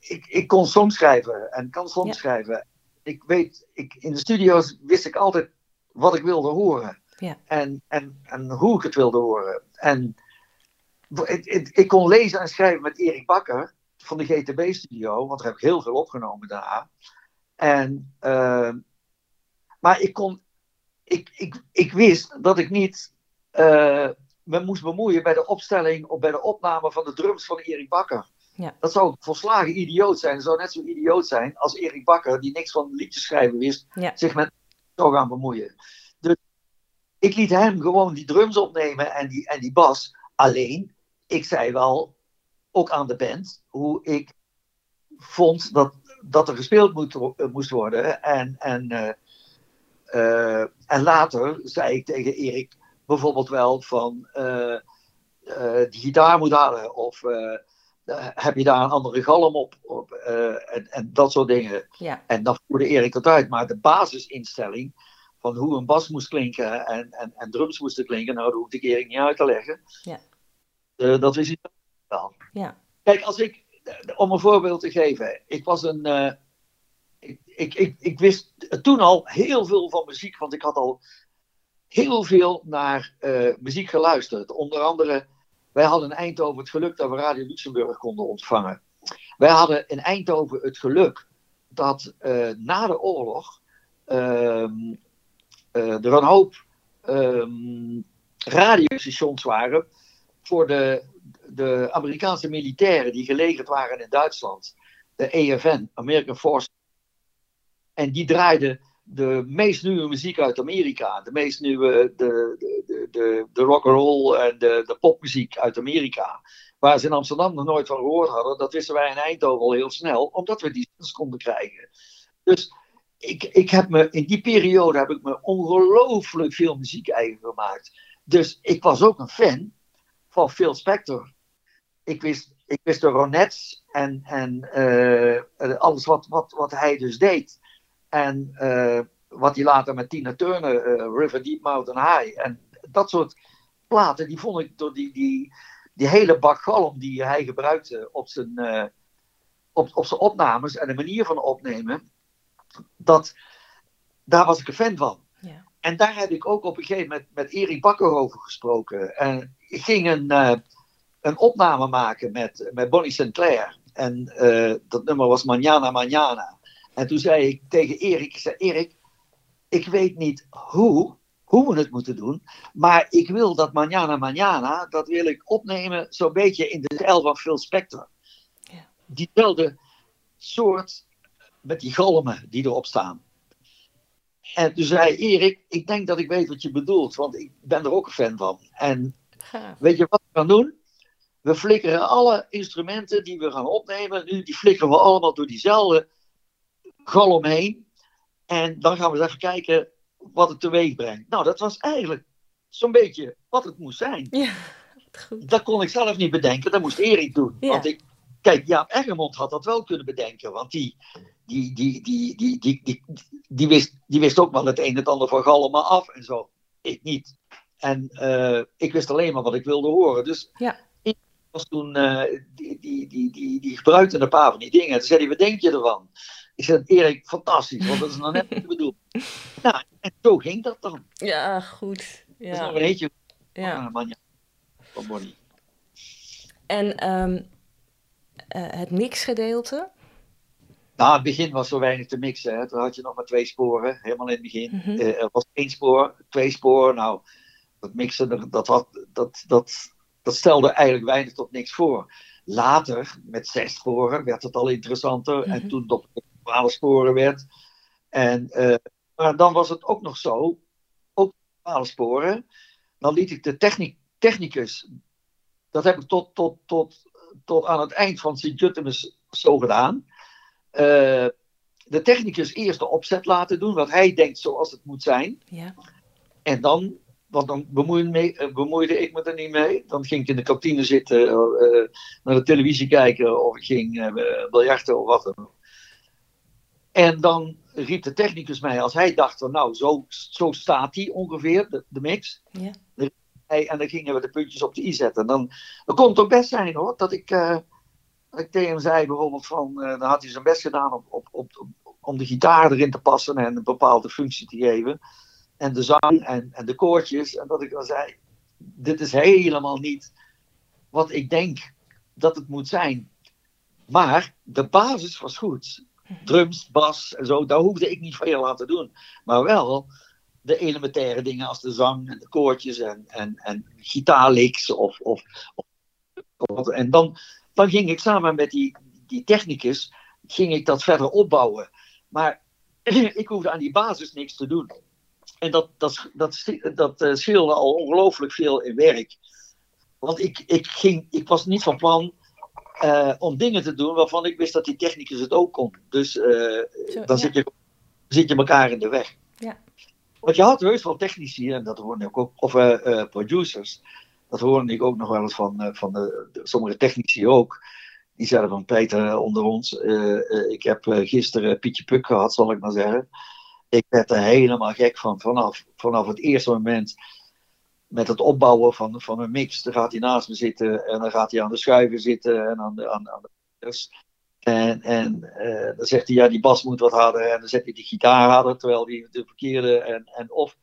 ik, ik kon songs schrijven en kan ja. schrijven. Ik weet, ik, in de studio's wist ik altijd wat ik wilde horen. Ja. En, en, en hoe ik het wilde horen. En ik, ik, ik kon lezen en schrijven met Erik Bakker van de GTB-studio, want daar heb ik heel veel opgenomen daarna. En, uh, maar ik kon, ik, ik, ik wist dat ik niet uh, me moest bemoeien bij de opstelling of bij de opname van de drums van Erik Bakker. Ja. Dat zou volslagen idioot zijn. Dat zou net zo idioot zijn als Erik Bakker, die niks van liedjes schrijven wist, ja. zich met zou gaan bemoeien. Dus ik liet hem gewoon die drums opnemen en die, en die bas. Alleen, ik zei wel, ook aan de band, hoe ik vond dat, dat er gespeeld moet, moest worden. En, en, uh, uh, en later zei ik tegen Erik bijvoorbeeld wel van, uh, die gitaar moet halen. Of heb je daar een andere galm op? op en, en, dat soort dingen. Ja. En dan voerde Erik dat uit. Maar de basisinstelling van hoe een bas moest klinken en, en, en drums moesten klinken, nou, dat hoefde ik Erik niet uit te leggen. Ja. Dat wist hij wel. Ja. Kijk, als ik, om een voorbeeld te geven, ik was een. Ik, ik, ik, ik, wist toen al heel veel van muziek, want ik had al heel veel naar uh, muziek geluisterd. Onder andere, wij hadden in Eindhoven het geluk dat we Radio Luxemburg konden ontvangen. Wij hadden in Eindhoven het geluk dat na de oorlog ehm, er een hoop um, radiostations waren voor de, de Amerikaanse militairen die gelegerd waren in Duitsland. De EFN, American Force. En die draaiden de meest nieuwe muziek uit Amerika. De meest nieuwe, de, de, de, de roll en de, de popmuziek uit Amerika. Waar ze in Amsterdam nog nooit van gehoord hadden. Dat wisten wij in Eindhoven al heel snel, omdat we die konden krijgen. Dus ik, ik heb me, in die periode heb ik me ongelooflijk veel muziek eigen gemaakt. Dus ik was ook een fan van Phil Spector. Ik wist, ik wist de Ronettes en, en uh, alles wat, wat, wat hij dus deed. En uh, wat hij later met Tina Turner, uh, River Deep Mountain High. En dat soort platen, die vond ik door die, die, die hele bak galm die hij gebruikte op zijn, op, op zijn opnames en de manier van opnemen dat, daar was ik een fan van. Ja. En daar heb ik ook op een gegeven moment met Erik Bakker over gesproken. En ik ging een, een opname maken met, met Bonnie Sinclair. En dat nummer was Manana Manana. En toen zei ik tegen Erik, ik zei Erik, ik weet niet hoe, hoe we het moeten doen. Maar ik wil dat Manana Manana, dat wil ik opnemen zo'n beetje in de stijl van Phil Spector. Ja. Diezelfde soort met die galmen die erop staan. En toen zei Erik, ik denk dat ik weet wat je bedoelt, want ik ben er ook een fan van. En weet je wat we gaan doen? We flikkeren alle instrumenten die we gaan opnemen, nu die flikkeren we allemaal door diezelfde galm heen. En dan gaan we eens even kijken wat het teweeg brengt. Nou, dat was eigenlijk zo'n beetje wat het moest zijn. Ja, goed. Dat kon ik zelf niet bedenken, dat moest Erik doen. Ja. Want ik, kijk, Jaap Eggermond had dat wel kunnen bedenken, want die, die, die, die, die, die, die, die, wist, die wist ook wel het een en het ander van Galma af en zo. Ik niet. En uh, ik wist alleen maar wat ik wilde horen. Dus Ja. ik was toen, uh, die, die, die, die, die gebruikte een paar van die dingen. Toen zei hij, wat denk je ervan? Ik zei, Erik, fantastisch, want dat is nou net wat ik bedoel. Nou, en zo ging dat dan. Ja, goed. Dat is Ja. nog een eentje ja. van Manja. Van Bonnie. En ehm, eh, het mixgedeelte? Nou, in het begin was zo weinig te mixen. Hè. Toen had je nog maar twee sporen, helemaal in het begin. Mhm. Eh, er was één spoor, twee sporen. Nou, dat mixen, dat, dat, had, dat, dat, dat stelde eigenlijk weinig tot niks voor. Later, met zes sporen, werd het al interessanter. En Mhm. toen op sporen werd. En, eh, maar dan was het ook nog zo, ook sporen. Dan liet ik de techniek, technicus, dat heb ik tot, tot, tot, tot aan het eind van Sint-Jutemus zo gedaan. Eh, de technicus eerst de opzet laten doen, wat hij denkt zoals het moet zijn. Ja. En dan, want dan bemoeide, me- eh, bemoeide ik me er niet mee. Dan ging ik in de kantine zitten, naar de televisie kijken, of ik ging biljarten of wat dan ook. En dan riep de technicus mij, als hij dacht van nou, zo, zo staat hij ongeveer, de, de mix. Ja. En dan gingen we de puntjes op de i zetten. Dan, dan kon het ook best zijn hoor, dat ik, dat ik tegen hem zei bijvoorbeeld van, eh, dan had hij zijn best gedaan op, op, op- om de gitaar erin te passen en een bepaalde functie te geven. En de zang en, en de koortjes. En dat ik dan zei, dit is helemaal niet wat ik denk dat het moet zijn. Maar de basis was goed. Drums, bas en zo, daar hoefde ik niet veel te doen. Maar wel de elementaire dingen als de zang en de koortjes en, en, en gitaarlicks of, of. En dan, dan ging ik samen met die, die technicus, ging ik dat verder opbouwen. Maar ik hoefde aan die basis niks te doen. En dat, dat, dat, dat eh, scheelde al ongelooflijk veel in werk. Want ik, ik, ging, ik was niet van plan eh, om dingen te doen waarvan ik wist dat die technicus het ook kon. Dus eh, Zo, dan ja. zit, je, zit je elkaar in de weg. Ja. Want je had heus wel technici, en dat hoorde ik ook, of eh, producers. Dat hoorde ik ook nog wel eens van, van de, de- sommige technici ook. Die zeiden van Peter onder ons. ik heb gisteren Pietje Puk gehad, zal ik maar zeggen. Ik werd er helemaal gek van. Vanaf, vanaf het eerste moment met het opbouwen van, van een mix. Dan gaat hij naast me zitten en dan gaat hij aan de schuiven zitten en aan de, aan, aan de. En, en eh, dan zegt hij, ja, die bas moet wat harder. En dan zet hij die gitaar harder, terwijl die de verkeerde. En, en of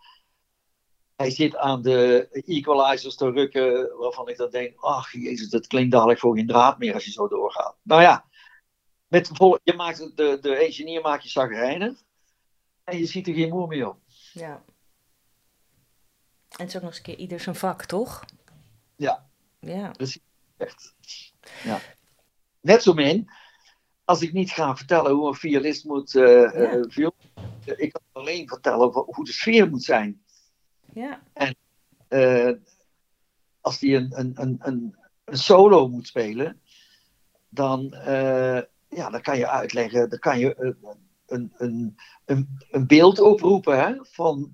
hij zit aan de equalizers te rukken, waarvan ik dan denk, ach jezus, dat klinkt dadelijk voor geen draad meer als je zo doorgaat. Nou ja, met je maakt, de, de engineer maakt je zagrijnig. En je ziet er geen moer meer op. ja. En het is ook nog eens een keer ieder zijn vak, toch? Ja. Ja. Echt. Ja. Net zo min, als ik niet ga vertellen hoe een violist moet eh, viool- ik kan alleen vertellen hoe de sfeer moet zijn. Ja. Eh, als die een, een, een, een, een solo moet spelen, dan, ja, dan kan je uitleggen, dan kan je een, een, een, een, een beeld oproepen. Hè? Van,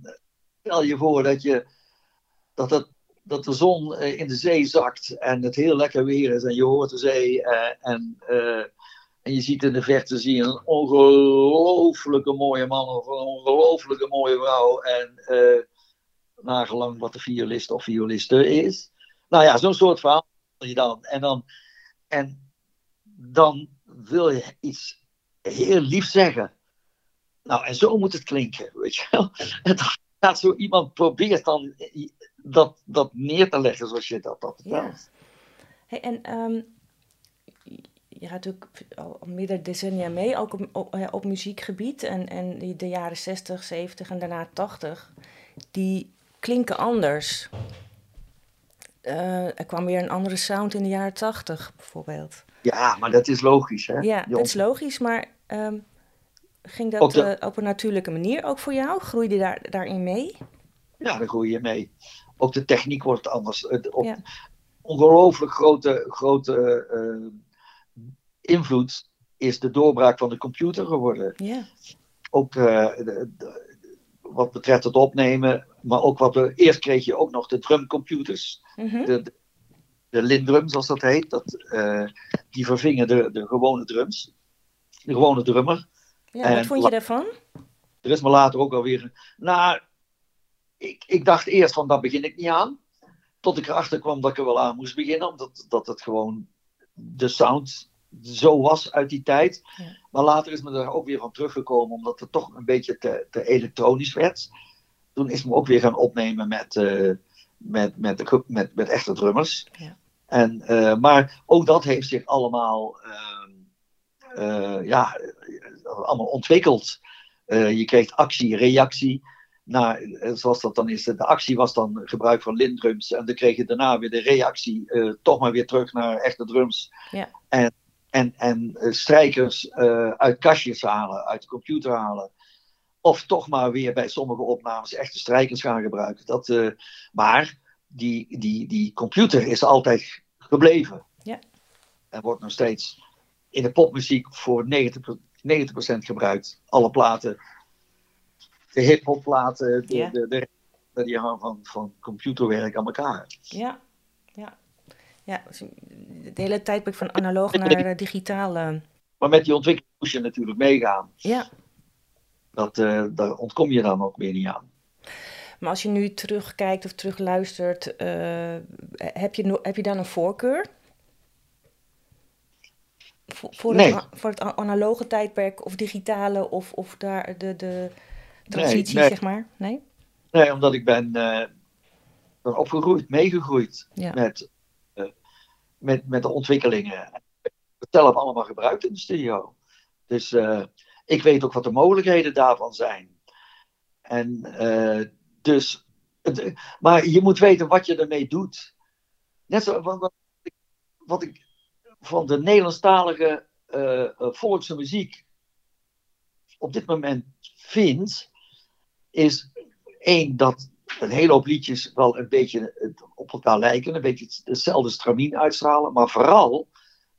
stel je voor dat, je, dat, het, dat de zon eh, in de zee zakt en het heel lekker weer is en je hoort de zee eh, en, eh, en je ziet in de verte zie je een ongelooflijke mooie man of een ongelooflijke mooie vrouw en nagelang wat de violist of violiste is. Nou ja, zo'n soort verhaal je dan. En dan, en dan wil je iets heel lief zeggen. Nou, en zo moet het klinken, weet je wel. Gaat zo iemand probeert dan dat, dat neer te leggen zoals je dat, dat Ja. vertelt. Hey, en ehm, je gaat natuurlijk al al meerdere decennia mee, ook op, op, ja, op muziekgebied. En, en de jaren 60, 70 en daarna 80, die klinken anders. Eh, er kwam weer een andere sound in de jaren 80, bijvoorbeeld. Ja, maar dat is logisch, hè? Ja, dat is logisch, maar ehm, ging dat de- eh, op een natuurlijke manier ook voor jou? Groeide je daar, daarin mee? Ja, daar groei je mee. Ook de techniek wordt anders. Het- Op Ja. Ongelooflijk grote, grote eh, invloed is de doorbraak van de computer geworden. Ja, Ook eh, de- de- wat betreft het opnemen, maar ook wat we. Eerst kreeg je ook nog de drumcomputers, Mhm. de, de, de Lindrum, zoals dat heet. Dat, eh, die vervingen de, de gewone drums. De gewone drummer. ja En wat vond je daarvan? Er is me later ook alweer. Nou, ik, ik dacht eerst van daar begin ik niet aan. Tot ik erachter kwam dat ik er wel aan moest beginnen, omdat dat het gewoon de sound zo was uit die tijd. Ja. Maar later is me er ook weer van teruggekomen, omdat het toch een beetje te, te elektronisch werd. Toen is me ook weer gaan opnemen met, eh, met, met, met, met echte drummers. Ja. En, eh, maar ook dat heeft zich allemaal, ehm, eh, ja, allemaal ontwikkeld. Je kreeg actie, reactie. Nou, zoals dat dan is, de actie was dan gebruik van lindrums. En dan kreeg je daarna weer de reactie, eh, toch maar weer terug naar echte drums. Ja. En, en, en eh, strijkers eh, uit kastjes halen, uit de computer halen. Of toch maar weer bij sommige opnames echte strijkers gaan gebruiken. Dat, maar die, die, die computer is altijd gebleven. Ja. En wordt nog steeds in de popmuziek voor 90%, 90% gebruikt. Alle platen, de hip-hop platen, de, de, de, die hangen van, van computerwerk aan elkaar. Ja, ja. Ja, dus het hele tijdperk van analoog naar eh, digitaal. eh, Maar met die ontwikkeling moest je natuurlijk meegaan. ja, Dat, eh, daar ontkom je dan ook weer niet aan. maar als je nu terugkijkt of terugluistert, eh, heb, je, heb je dan een voorkeur? Voor, voor, Nee. het, voor het analoge tijdperk of digitale of, of daar de, de transitie, nee. zeg maar? Nee? Nee, omdat ik ben, ben opgegroeid, meegegroeid Ja. met, eh, met, met de ontwikkelingen. Ik heb het zelf allemaal gebruikt in de studio. Dus eh, ik weet ook wat de mogelijkheden daarvan zijn. En dus, het- maar je moet weten wat je ermee doet. Net zo wat, wat, ik, wat ik van de Nederlandstalige volkse muziek op dit moment vind, is één dat een hele hoop liedjes wel een beetje op elkaar lijken, een beetje het- hetzelfde stramien uitstralen, maar vooral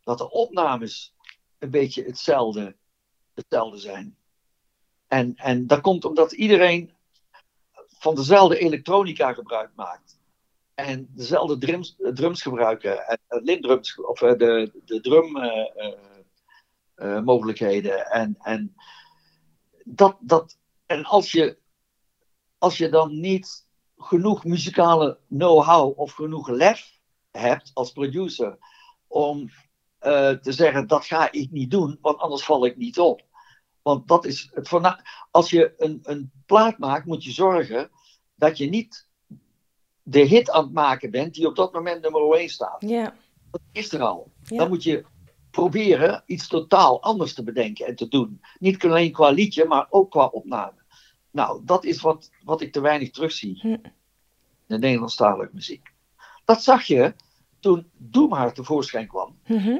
dat de opnames een beetje hetzelfde, hetzelfde zijn. En, en dat komt omdat iedereen van dezelfde elektronica gebruik maakt. En dezelfde drums, drums gebruiken. En, lindrums, of eh, de, de drum eh, eh, mogelijkheden. En, en, dat, dat, en als je als je dan niet genoeg muzikale know-how of genoeg lef hebt als producer om eh, te zeggen dat ga ik niet doen, want anders val ik niet op. Want dat is het voorna- Als je een, een plaat maakt, moet je zorgen dat je niet de hit aan het maken bent die op dat moment nummer 1 staat. Ja, Dat is er al. Dan moet je proberen iets totaal anders te bedenken en te doen. Niet alleen qua liedje, maar ook qua opname. Nou, dat is wat, wat ik te weinig terugzie Hm. in de Nederlandstalige muziek. Dat zag je toen Doemhard tevoorschijn kwam. Mhm.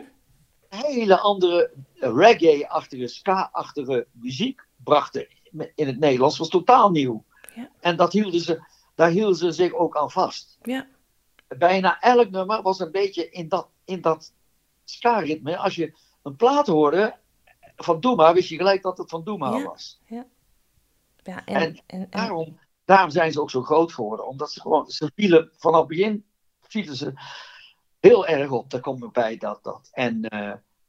Hele andere reggae-achtige, ska-achtige muziek brachten in het Nederlands. was totaal nieuw. Ja. En dat hielden ze, daar hielden ze zich ook aan vast. ja, Bijna elk nummer was een beetje in dat, in dat ska-ritme. Als je een plaat hoorde van Doema, wist je gelijk dat het van Doema Ja. was. ja. En, En en, en, Daarom, daarom zijn ze ook zo groot geworden. Omdat ze gewoon, ze vielen vanaf het begin vielen ze heel erg op. Daar komt bij dat, dat. En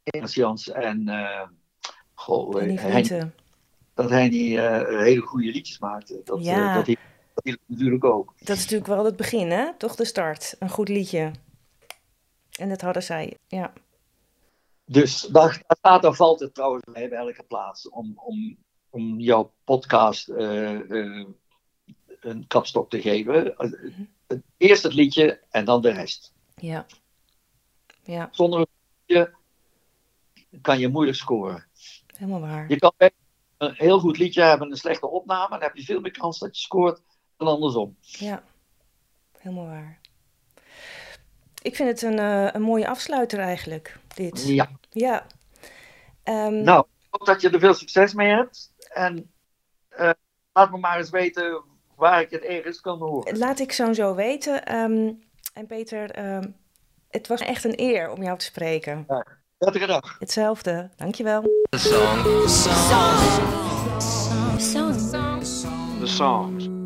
Ernst Jans en eh goh, en eh, dat hij die hele goede liedjes maakte. Dat, Ja. dat, hielp- dat natuurlijk ook. Dat is natuurlijk wel het begin, hè? Toch de start. Een goed liedje. En dat hadden zij, ja. Dus daar, daar valt het trouwens bij bij elke plaats. Om, om, om jouw podcast eh, eh, een kapstok te geven. Eh, Eerst het liedje en dan de rest. Ja. Ja, Zonder een liedje kan je moeilijk scoren. helemaal waar. Je kan een heel goed liedje hebben en een slechte opname. Dan heb je veel meer kans dat je scoort dan andersom. Ja, helemaal waar. Ik vind het een, een mooie afsluiter eigenlijk, dit. Ja. Ja. Ehm, Nou, ik hoop dat je er veel succes mee hebt. En eh, laat me maar eens weten waar ik het ergens kan horen. Laat ik zo en zo weten. Ehm, en Peter, ehm, het was echt een eer om jou te spreken. Prettige dag. Hetzelfde, dankjewel. The song. Song. The songs.